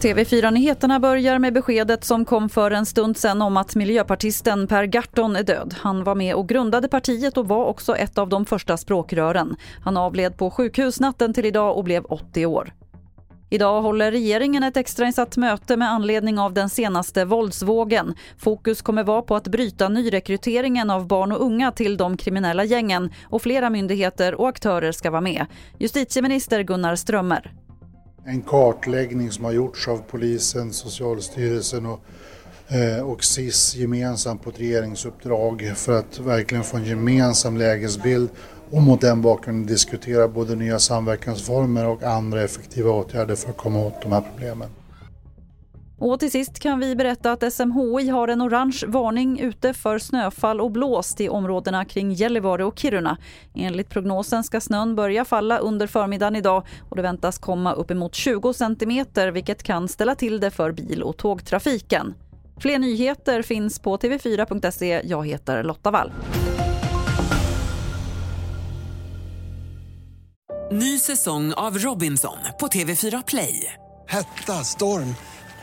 TV4-nyheterna börjar med beskedet som kom för en stund sedan om att miljöpartisten Per Gahrton är död. Han var med och grundade partiet och var också ett av de första språkrören. Han avled på sjukhus natten till idag och blev 80 år. Idag håller regeringen ett extrainsatt möte med anledning av den senaste våldsvågen. Fokus kommer vara på att bryta nyrekryteringen av barn och unga till de kriminella gängen och flera myndigheter och aktörer ska vara med. Justitieminister Gunnar Strömmer. En kartläggning som har gjorts av polisen, Socialstyrelsen och, eh, och SIS gemensamt på ett regeringsuppdrag för att verkligen få en gemensam lägesbild och mot den bakgrunden diskutera både nya samverkansformer och andra effektiva åtgärder för att komma åt de här problemen. Och till sist kan vi berätta att SMHI har en orange varning ute för snöfall och blåst i områdena kring Gällivare och Kiruna. Enligt prognosen ska snön börja falla under förmiddagen idag och det väntas komma uppemot 20 centimeter vilket kan ställa till det för bil och tågtrafiken. Fler nyheter finns på tv4.se. Jag heter Lotta Wall. Ny säsong av Robinson på TV4 Play. Hetta, storm,